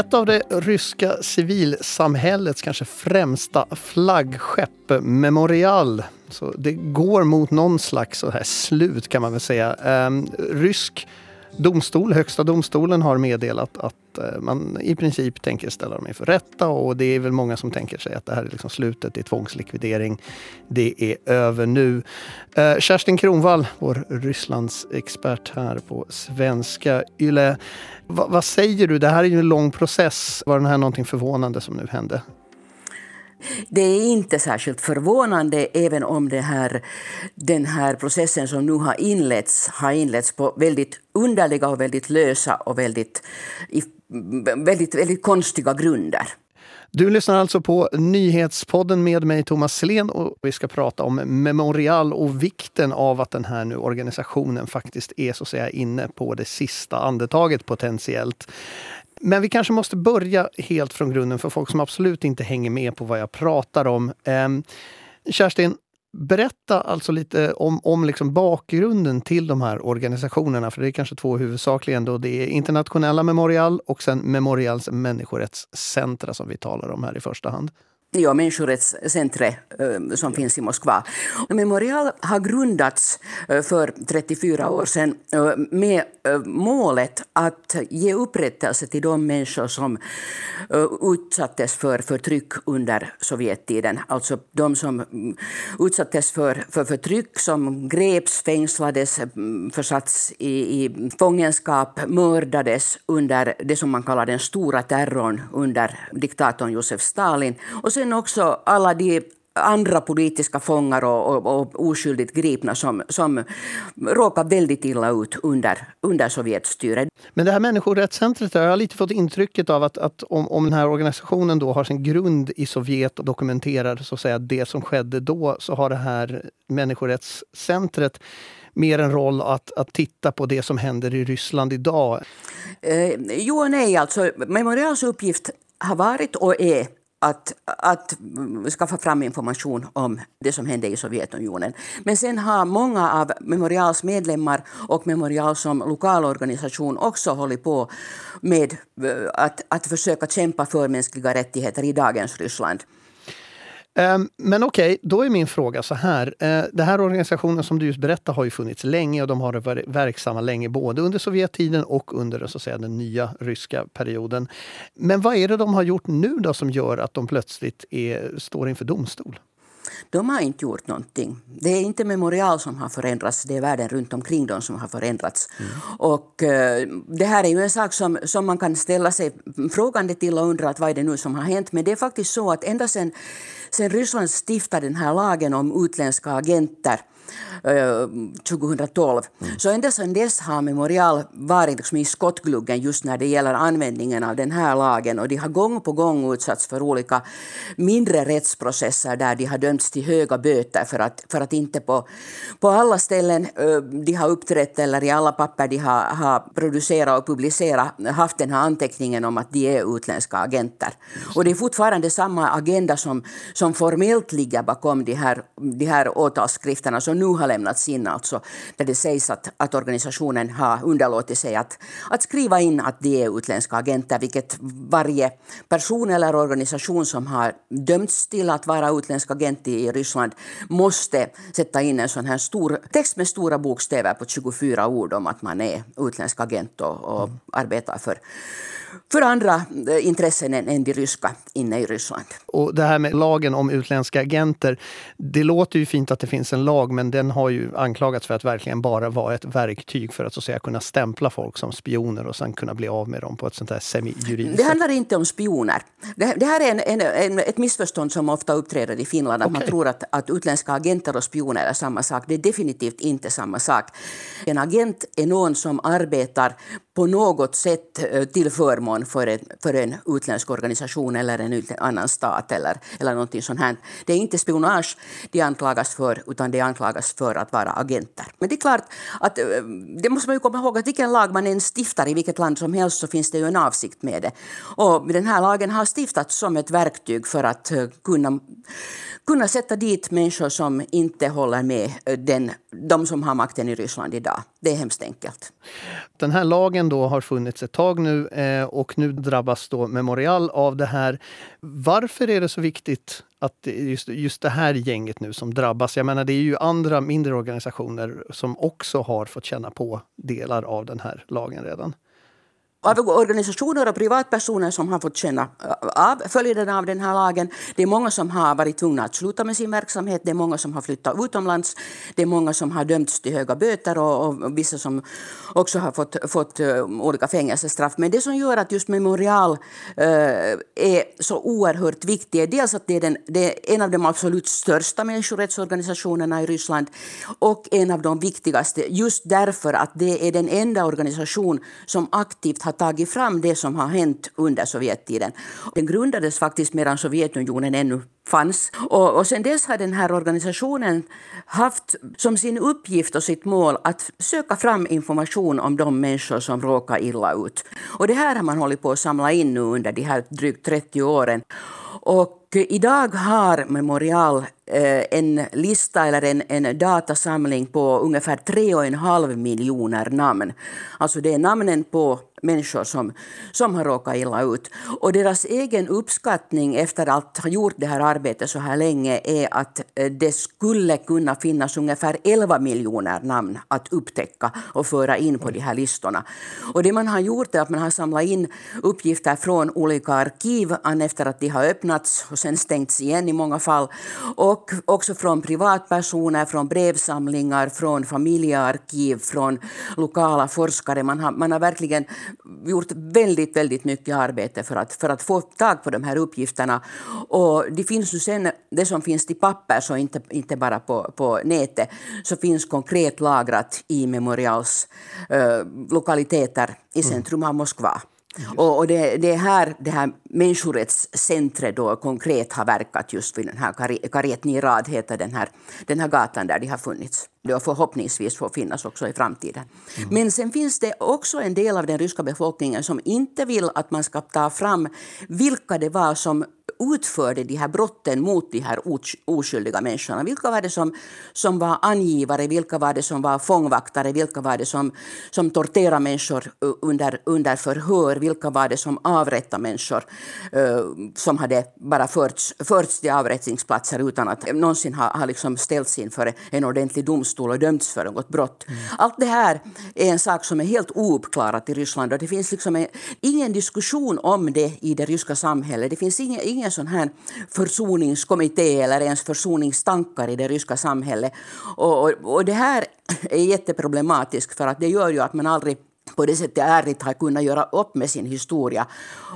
Ett av det ryska civilsamhällets kanske främsta flaggskepp, Memorial, så det går mot någon slags så här slut kan man väl säga. Ehm, rysk domstol, Högsta domstolen har meddelat att eh, man i princip tänker ställa dem inför rätta och det är väl många som tänker sig att det här är liksom slutet, det är tvångslikvidering. Det är över nu. Eh, Kerstin Kronvall, vår Rysslands expert här på svenska YLE. Vad säger du? Det här är ju en lång process. Var det här någonting förvånande som nu hände? Det är inte särskilt förvånande även om det här, den här processen som nu har inletts har inletts på väldigt underliga och väldigt lösa och väldigt, väldigt, väldigt konstiga grunder. Du lyssnar alltså på Nyhetspodden med mig Thomas Selén och vi ska prata om Memorial och vikten av att den här nu organisationen faktiskt är så att säga inne på det sista andetaget potentiellt. Men vi kanske måste börja helt från grunden för folk som absolut inte hänger med på vad jag pratar om. Ehm, Kerstin, berätta alltså lite om, om liksom bakgrunden till de här organisationerna. För det är kanske två huvudsakligen. Då. Det är Internationella Memorial och sen Memorials människorättscentra som vi talar om här i första hand. Ja, människorättscentret eh, som finns i Moskva. Memorial har grundats eh, för 34 år sedan eh, med målet att ge upprättelse till de människor som utsattes för förtryck under Sovjettiden. Alltså de som mm, utsattes för, för förtryck, som greps, fängslades, mm, försatts i, i fångenskap, mördades under det som man kallar den stora terrorn under diktatorn Josef Stalin. Och sen också alla de andra politiska fångar och, och, och oskyldigt gripna som, som råkar väldigt illa ut under, under Sovjetstyret. Men det här människorättscentret, jag har lite fått intrycket av att, att om, om den här organisationen då har sin grund i Sovjet och dokumenterar så att säga, det som skedde då, så har det här människorättscentret mer en roll att, att titta på det som händer i Ryssland idag? Eh, jo och nej. Alltså, Memorials uppgift har varit och är att, att skaffa fram information om det som hände i Sovjetunionen. Men sen har många av Memorials medlemmar och Memorial som lokalorganisation också hållit på med eh, att, att försöka kämpa för mänskliga rättigheter i dagens Ryssland. Ehm, men okej, okay, då är min fråga så här. Ehm, den här organisationen som du just berättade har ju funnits länge och de har varit verksamma länge både under Sovjettiden och under så att säga, den nya ryska perioden. Men vad är det de har gjort nu då som gör att de plötsligt är, står inför domstol? De har inte gjort någonting. Det är inte Memorial som har förändrats, det är världen runt omkring dem som har förändrats. Mm. Och, uh, det här är ju en sak som, som man kan ställa sig frågande till och undra att vad är det nu som har hänt. Men det är faktiskt så att ända sedan sen Ryssland stiftade den här lagen om utländska agenter 2012. Mm. Så ända sedan dess har Memorial varit liksom i skottgluggen just när det gäller användningen av den här lagen och de har gång på gång utsatts för olika mindre rättsprocesser där de har dömts till höga böter för att, för att inte på, på alla ställen de har uppträtt eller i alla papper de har, har producerat och publicerat haft den här anteckningen om att de är utländska agenter. Och det är fortfarande samma agenda som, som formellt ligger bakom de här, de här åtalsskrifterna som nu har lämnats in, alltså, där det sägs att, att organisationen har underlåtit sig att, att skriva in att de är utländska agenter, vilket varje person eller organisation som har dömts till att vara utländsk agent i Ryssland måste sätta in en sån här stor text med stora bokstäver på 24 ord om att man är utländsk agent och, och mm. arbetar för för andra eh, intressen än de ryska inne i Ryssland. Och det här med lagen om utländska agenter. Det låter ju fint att det finns en lag men den har ju anklagats för att verkligen bara vara ett verktyg för att, så att säga, kunna stämpla folk som spioner och sen kunna bli av med dem på ett sånt här semi-juridiskt Det handlar inte om spioner. Det, det här är en, en, en, ett missförstånd som ofta uppträder i Finland. Att okay. man tror att, att utländska agenter och spioner är samma sak. Det är definitivt inte samma sak. En agent är någon som arbetar på något sätt eh, till förmån för en, för en utländsk organisation eller en annan stat eller, eller någonting sånt här. Det är inte spionage de anklagas för, utan de anklagas för att vara agenter. Men det är klart att eh, det måste man ju komma ihåg att vilken lag man än stiftar i vilket land som helst så finns det ju en avsikt med det. Och den här lagen har stiftats som ett verktyg för att eh, kunna kunna sätta dit människor som inte håller med eh, den de som har makten i Ryssland idag. Det är hemskt enkelt. Den här lagen då har funnits ett tag nu eh, och nu drabbas då Memorial av det här. Varför är det så viktigt att just, just det här gänget nu som drabbas? Jag menar, det är ju andra mindre organisationer som också har fått känna på delar av den här lagen redan av organisationer och privatpersoner som har fått känna eh, av följderna av den här lagen. Det är många som har varit tvungna att sluta med sin verksamhet. Det är många som har flyttat utomlands. Det är många som har dömts till höga böter och, och vissa som också har fått, fått uh, olika fängelsestraff. Men det som gör att just Memorial uh, är så oerhört viktigt är dels att det är, den, det är en av de absolut största människorättsorganisationerna i Ryssland och en av de viktigaste just därför att det är den enda organisation som aktivt har tagit fram det som har hänt under Sovjettiden. Den grundades faktiskt medan Sovjetunionen ännu fanns. Och, och sen dess har den här organisationen haft som sin uppgift och sitt mål att söka fram information om de människor som råkar illa ut. Och det här har man hållit på att samla in nu under de här drygt 30 åren. Och eh, idag har Memorial Eh, en lista eller en, en datasamling på ungefär 3,5 miljoner namn. Alltså det är namnen på människor som, som har råkat illa ut. Och deras egen uppskattning efter att ha gjort det här arbetet så här länge är att eh, det skulle kunna finnas ungefär 11 miljoner namn att upptäcka och föra in på de här listorna. Och det man har gjort är att man har samlat in uppgifter från olika arkiv efter att de har öppnats och sen stängts igen i många fall. Och också från privatpersoner, från brevsamlingar, från familjearkiv, från lokala forskare. Man har, man har verkligen gjort väldigt, väldigt mycket arbete för att, för att få tag på de här uppgifterna. Och det finns ju sen, det som finns till papper, så inte, inte bara på, på nätet, så finns konkret lagrat i Memorials äh, lokaliteter i mm. centrum av Moskva. Och, och det, det, är här det här människorättscentret då konkret har verkat just vid den här Karetni Rad heter den här, den här gatan där de har funnits. Det och förhoppningsvis får finnas också i framtiden. Mm. Men sen finns det också en del av den ryska befolkningen som inte vill att man ska ta fram vilka det var som utförde de här brotten mot de här oskyldiga människorna. Vilka var det som, som var angivare, vilka var det som var fångvaktare, vilka var det som, som torterade människor under, under förhör, vilka var det som avrättade människor uh, som hade bara förts, förts till avrättningsplatser utan att någonsin ha, ha liksom ställts inför en ordentlig domstol och dömts för något brott. Mm. Allt det här är en sak som är helt ouppklarat i Ryssland och det finns liksom en, ingen diskussion om det i det ryska samhället. Det finns ingen, ingen en sån här försoningskommitté eller ens försoningstankar i det ryska samhället. Och, och, och det här är jätteproblematiskt för att det gör ju att man aldrig på det sättet ärligt har kunnat göra upp med sin historia.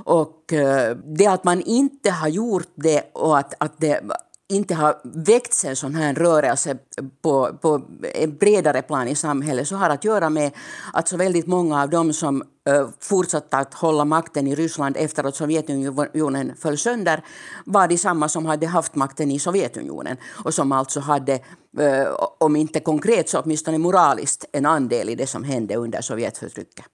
Och eh, det att man inte har gjort det och att, att det inte har väckts en sån här rörelse på, på en bredare plan i samhället så har att göra med att så väldigt många av dem som fortsatte att hålla makten i Ryssland efter att Sovjetunionen föll sönder var de samma som hade haft makten i Sovjetunionen och som alltså hade, om inte konkret så åtminstone moraliskt, en andel i det som hände under Sovjetförtrycket.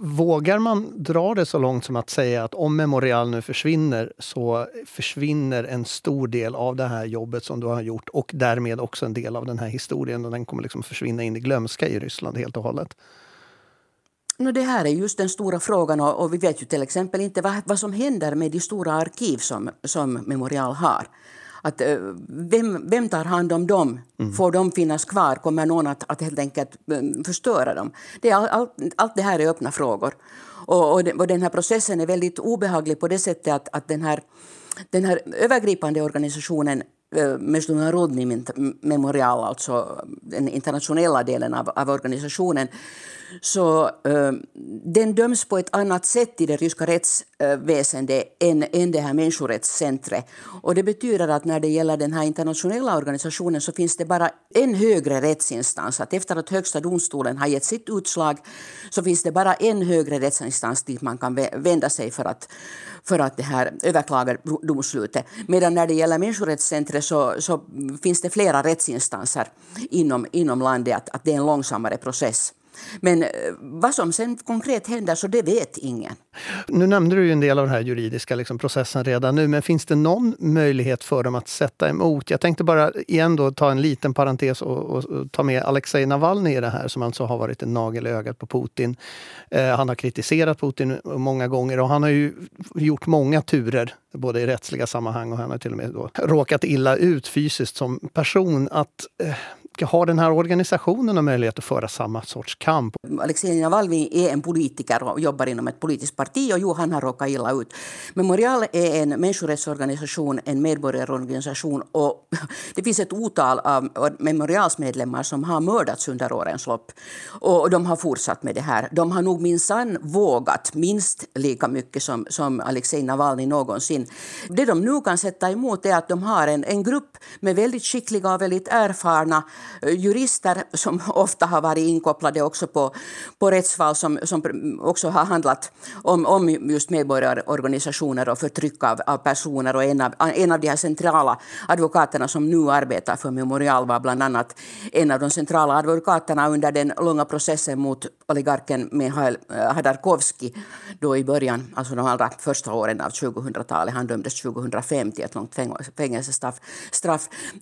Vågar man dra det så långt som att säga att om Memorial nu försvinner så försvinner en stor del av det här jobbet som du har gjort och därmed också en del av den här historien och den kommer liksom försvinna in i glömska i Ryssland helt och hållet? No, det här är just den stora frågan och, och vi vet ju till exempel inte vad, vad som händer med de stora arkiv som, som Memorial har. Att, eh, vem, vem tar hand om dem? Mm. Får de finnas kvar? Kommer någon att, att helt enkelt eh, förstöra dem? Det är all, all, allt det här är öppna frågor. Och, och, och, den här processen är väldigt obehaglig på det sättet att, att den, här, den här övergripande organisationen eh, Международный Memorial, alltså den internationella delen av, av organisationen, så eh, den döms på ett annat sätt i det ryska rättsväsendet eh, än, än det här människorättscentret. Och det betyder att när det gäller den här internationella organisationen så finns det bara en högre rättsinstans. Att efter att högsta domstolen har gett sitt utslag så finns det bara en högre rättsinstans dit man kan vända sig för att, för att det här överklaga domslutet. Medan när det gäller människorättscentret så, så finns det flera rättsinstanser inom, inom landet, att, att det är en långsammare process. Men eh, vad som sen konkret händer så det vet ingen. Nu nämnde du ju en del av den här juridiska liksom, processen redan nu, men finns det någon möjlighet för dem att sätta emot? Jag tänkte bara igen då ta en liten parentes och, och, och ta med Alexej Navalny i det här som alltså har varit en nagel i ögat på Putin. Eh, han har kritiserat Putin många gånger och han har ju gjort många turer både i rättsliga sammanhang och han har till och med då råkat illa ut fysiskt som person. Att eh, har den här organisationen en möjlighet att föra samma sorts kamp? Alexej Navalny är en politiker och jobbar inom ett politiskt parti och jo, han har råkat illa ut. Memorial är en människorättsorganisation, en medborgarorganisation och det finns ett otal av Memorials medlemmar som har mördats under årens lopp. Och de har fortsatt med det här. De har nog minsann vågat minst lika mycket som, som Alexej Navalny någonsin. Det de nu kan sätta emot är att de har en, en grupp med väldigt skickliga och väldigt erfarna Eh, jurister som ofta har varit inkopplade också på, på rättsfall som, som också har handlat om, om just medborgarorganisationer och förtryck av, av personer. Och en, av, en av de här centrala advokaterna som nu arbetar för Memorial var bland annat en av de centrala advokaterna under den långa processen mot oligarken Mihail eh, Hadarkovsky då i början, alltså de allra första åren av 2000-talet. Han dömdes 2005 till ett långt fängelsestraff.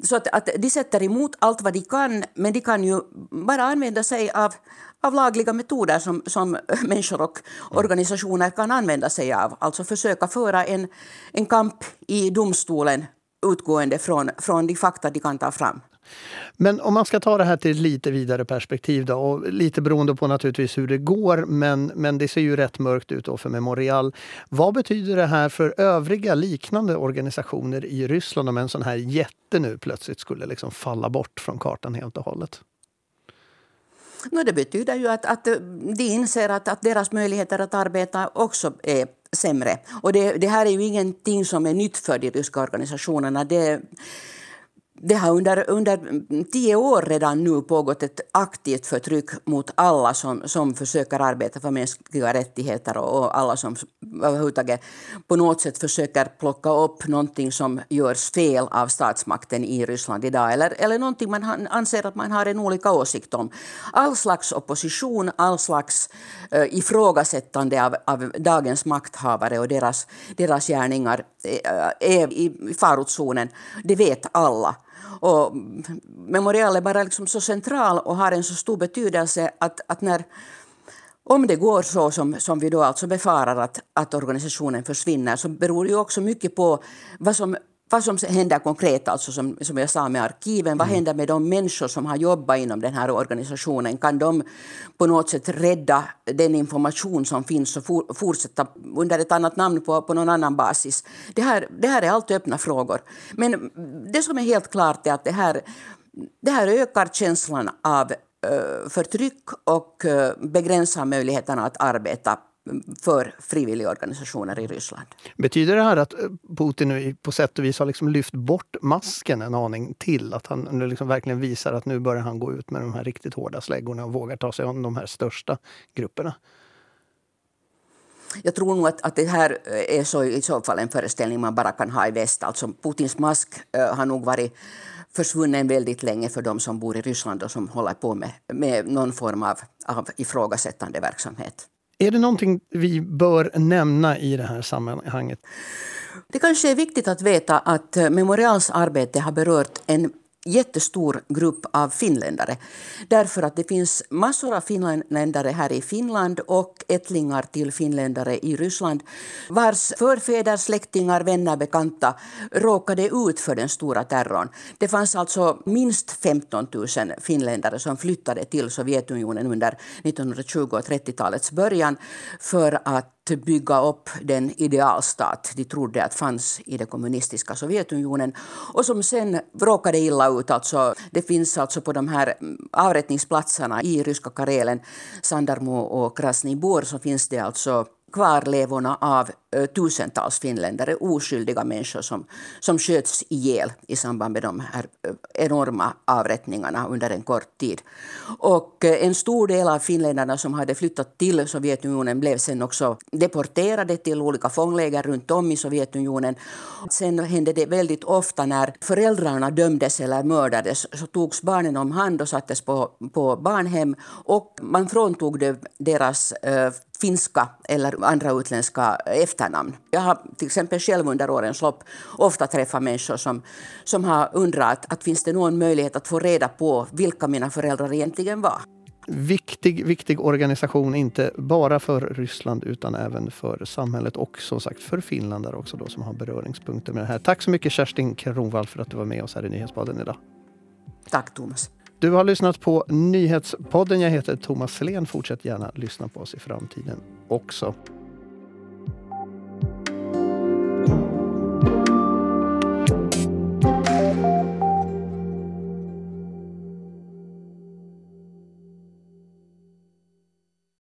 Så att, att de sätter emot allt vad de kan, men de kan ju bara använda sig av, av lagliga metoder som, som människor och organisationer kan använda sig av. Alltså försöka föra en, en kamp i domstolen utgående från, från de fakta de kan ta fram. Men om man ska ta det här till ett lite vidare perspektiv då, och lite beroende på naturligtvis hur det går, men, men det ser ju rätt mörkt ut då för Memorial. Vad betyder det här för övriga liknande organisationer i Ryssland om en sån här jätte nu plötsligt skulle liksom falla bort från kartan helt och hållet? No, det betyder ju att, att eh, de inser att, att deras möjligheter att arbeta också är sämre. Och det, det här är ju ingenting som är nytt för de ryska organisationerna. Det, det har under, under tio år redan nu pågått ett aktivt förtryck mot alla som, som försöker arbeta för mänskliga rättigheter och, och alla som överhuvudtaget på något sätt försöker plocka upp någonting som görs fel av statsmakten i Ryssland idag eller, eller någonting man anser att man har en olika åsikt om. All slags opposition, all slags eh, ifrågasättande av, av dagens makthavare och deras, deras gärningar eh, är i farozonen. Det vet alla. Och Memorial är bara liksom så central och har en så stor betydelse att, att när om det går så som, som vi då alltså befarar att, att organisationen försvinner så beror det ju också mycket på vad som vad som händer konkret, alltså som, som jag sa med arkiven, vad mm. händer med de människor som har jobbat inom den här organisationen? Kan de på något sätt rädda den information som finns och for, fortsätta under ett annat namn på, på någon annan basis? Det här, det här är allt öppna frågor. Men det som är helt klart är att det här, det här ökar känslan av förtryck och begränsar möjligheterna att arbeta för frivilligorganisationer i Ryssland. Betyder det här att eh, Putin nu på sätt och vis har liksom lyft bort masken en aning till? Att han nu liksom verkligen visar att nu börjar han gå ut med de här riktigt hårda släggorna och vågar ta sig an de här största grupperna? Jag tror nog att, att det här är så, i så fall en föreställning man bara kan ha i väst. Alltså Putins mask uh, har nog varit försvunnen väldigt länge för de som bor i Ryssland och som håller på med, med någon form av, av ifrågasättande verksamhet. Är det någonting vi bör nämna i det här sammanhanget? Det kanske är viktigt att veta att Memorials arbete har berört en jättestor grupp av finländare. Därför att det finns massor av finländare här i Finland och ättlingar till finländare i Ryssland vars förfäder, släktingar, vänner, bekanta råkade ut för den stora terrorn. Det fanns alltså minst 15 000 finländare som flyttade till Sovjetunionen under 1920 och 30-talets början för att bygga upp den idealstat de trodde att fanns i det kommunistiska Sovjetunionen och som sen råkade illa ut. Alltså, det finns alltså på de här mm, avrättningsplatserna i ryska Karelen, Sandarmo och Krasnibor, så finns det alltså kvarlevorna av uh, tusentals finländare, oskyldiga människor som, som sköts ihjäl i samband med de här uh, enorma avrättningarna under en kort tid. Och uh, en stor del av finländarna som hade flyttat till Sovjetunionen blev sen också deporterade till olika fångläger runt om i Sovjetunionen. Sen hände det väldigt ofta när föräldrarna dömdes eller mördades så togs barnen om hand och sattes på, på barnhem och man fråntog deras finska eller andra utländska efternamn. Jag har till exempel själv under årens lopp ofta träffat människor som, som har undrat att finns det någon möjlighet att få reda på vilka mina föräldrar egentligen var. Viktig, viktig organisation, inte bara för Ryssland utan även för samhället och som sagt för finländare också då som har beröringspunkter med det här. Tack så mycket Kerstin Kronvall för att du var med oss här i Nyhetspodden idag. Tack Thomas. Du har lyssnat på Nyhetspodden. Jag heter Thomas Selén. Fortsätt gärna lyssna på oss i framtiden också.